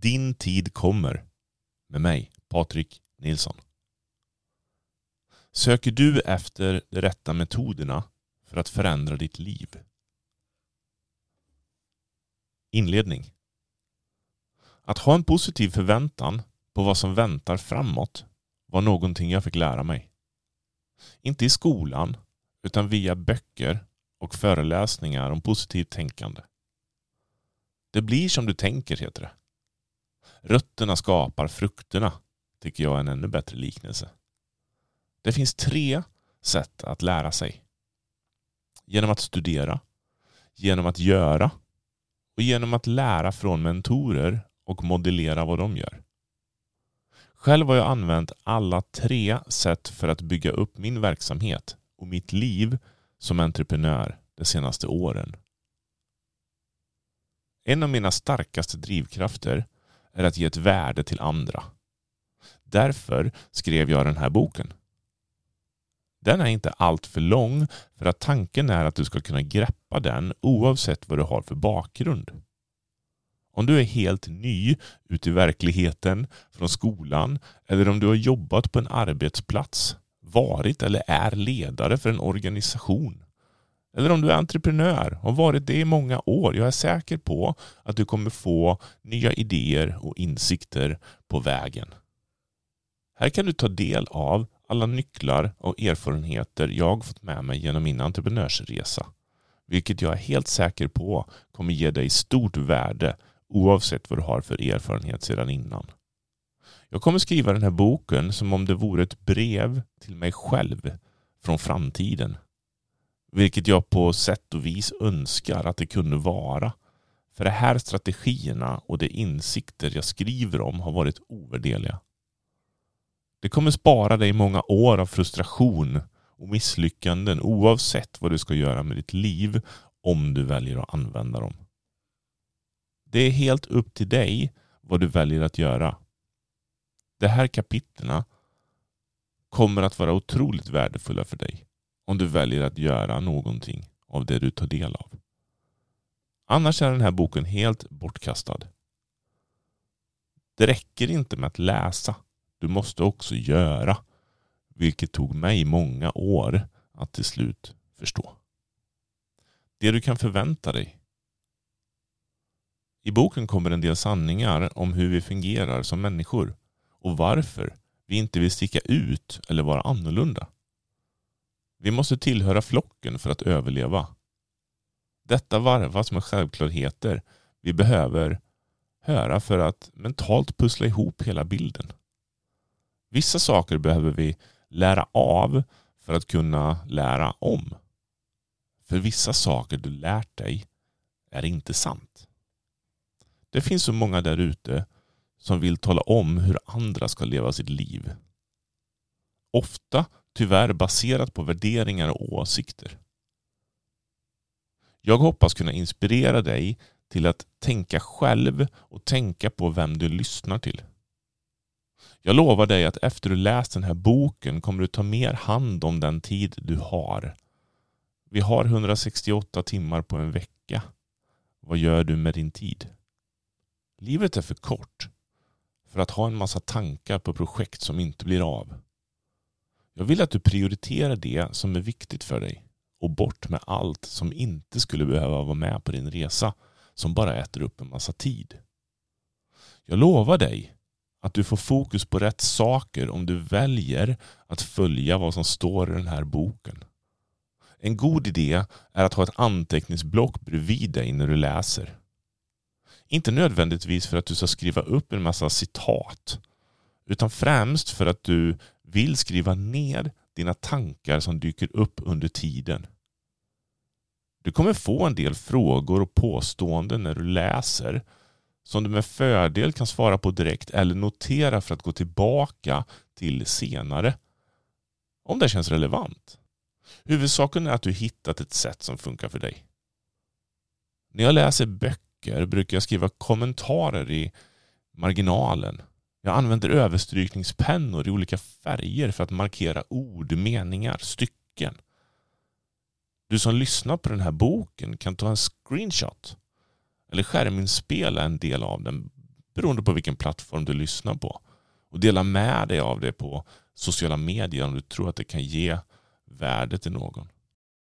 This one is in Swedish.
Din tid kommer med mig, Patrik Nilsson. Söker du efter de rätta metoderna för att förändra ditt liv? Inledning. Att ha en positiv förväntan på vad som väntar framåt var någonting jag fick lära mig. Inte i skolan, utan via böcker och föreläsningar om positivt tänkande. Det blir som du tänker, heter det. Rötterna skapar frukterna, tycker jag är en ännu bättre liknelse. Det finns tre sätt att lära sig. Genom att studera, genom att göra och genom att lära från mentorer och modellera vad de gör. Själv har jag använt alla tre sätt för att bygga upp min verksamhet och mitt liv som entreprenör de senaste åren. En av mina starkaste drivkrafter är att ge ett värde till andra. Därför skrev jag den här boken. Den är inte alltför lång för att tanken är att du ska kunna greppa den oavsett vad du har för bakgrund. Om du är helt ny ute i verkligheten från skolan eller om du har jobbat på en arbetsplats, varit eller är ledare för en organisation eller om du är entreprenör och har varit det i många år. Jag är säker på att du kommer få nya idéer och insikter på vägen. Här kan du ta del av alla nycklar och erfarenheter jag fått med mig genom min entreprenörsresa. Vilket jag är helt säker på kommer ge dig stort värde oavsett vad du har för erfarenhet sedan innan. Jag kommer skriva den här boken som om det vore ett brev till mig själv från framtiden. Vilket jag på sätt och vis önskar att det kunde vara. För de här strategierna och de insikter jag skriver om har varit ovärdeliga. Det kommer spara dig många år av frustration och misslyckanden oavsett vad du ska göra med ditt liv om du väljer att använda dem. Det är helt upp till dig vad du väljer att göra. De här kapitlerna kommer att vara otroligt värdefulla för dig om du väljer att göra någonting av det du tar del av. Annars är den här boken helt bortkastad. Det räcker inte med att läsa. Du måste också göra. Vilket tog mig många år att till slut förstå. Det du kan förvänta dig. I boken kommer en del sanningar om hur vi fungerar som människor och varför vi inte vill sticka ut eller vara annorlunda. Vi måste tillhöra flocken för att överleva. Detta varvas med självklarheter vi behöver höra för att mentalt pussla ihop hela bilden. Vissa saker behöver vi lära av för att kunna lära om. För vissa saker du lärt dig är inte sant. Det finns så många där ute som vill tala om hur andra ska leva sitt liv. Ofta tyvärr baserat på värderingar och åsikter. Jag hoppas kunna inspirera dig till att tänka själv och tänka på vem du lyssnar till. Jag lovar dig att efter du läst den här boken kommer du ta mer hand om den tid du har. Vi har 168 timmar på en vecka. Vad gör du med din tid? Livet är för kort för att ha en massa tankar på projekt som inte blir av. Jag vill att du prioriterar det som är viktigt för dig och bort med allt som inte skulle behöva vara med på din resa som bara äter upp en massa tid. Jag lovar dig att du får fokus på rätt saker om du väljer att följa vad som står i den här boken. En god idé är att ha ett anteckningsblock bredvid dig när du läser. Inte nödvändigtvis för att du ska skriva upp en massa citat utan främst för att du vill skriva ner dina tankar som dyker upp under tiden. Du kommer få en del frågor och påståenden när du läser som du med fördel kan svara på direkt eller notera för att gå tillbaka till senare. Om det känns relevant. Huvudsaken är att du hittat ett sätt som funkar för dig. När jag läser böcker brukar jag skriva kommentarer i marginalen jag använder överstrykningspennor i olika färger för att markera ord, meningar, stycken. Du som lyssnar på den här boken kan ta en screenshot eller skärminspela en del av den. beroende på vilken plattform du lyssnar på. Och dela med dig av det på sociala medier om du tror att det kan ge värde till någon.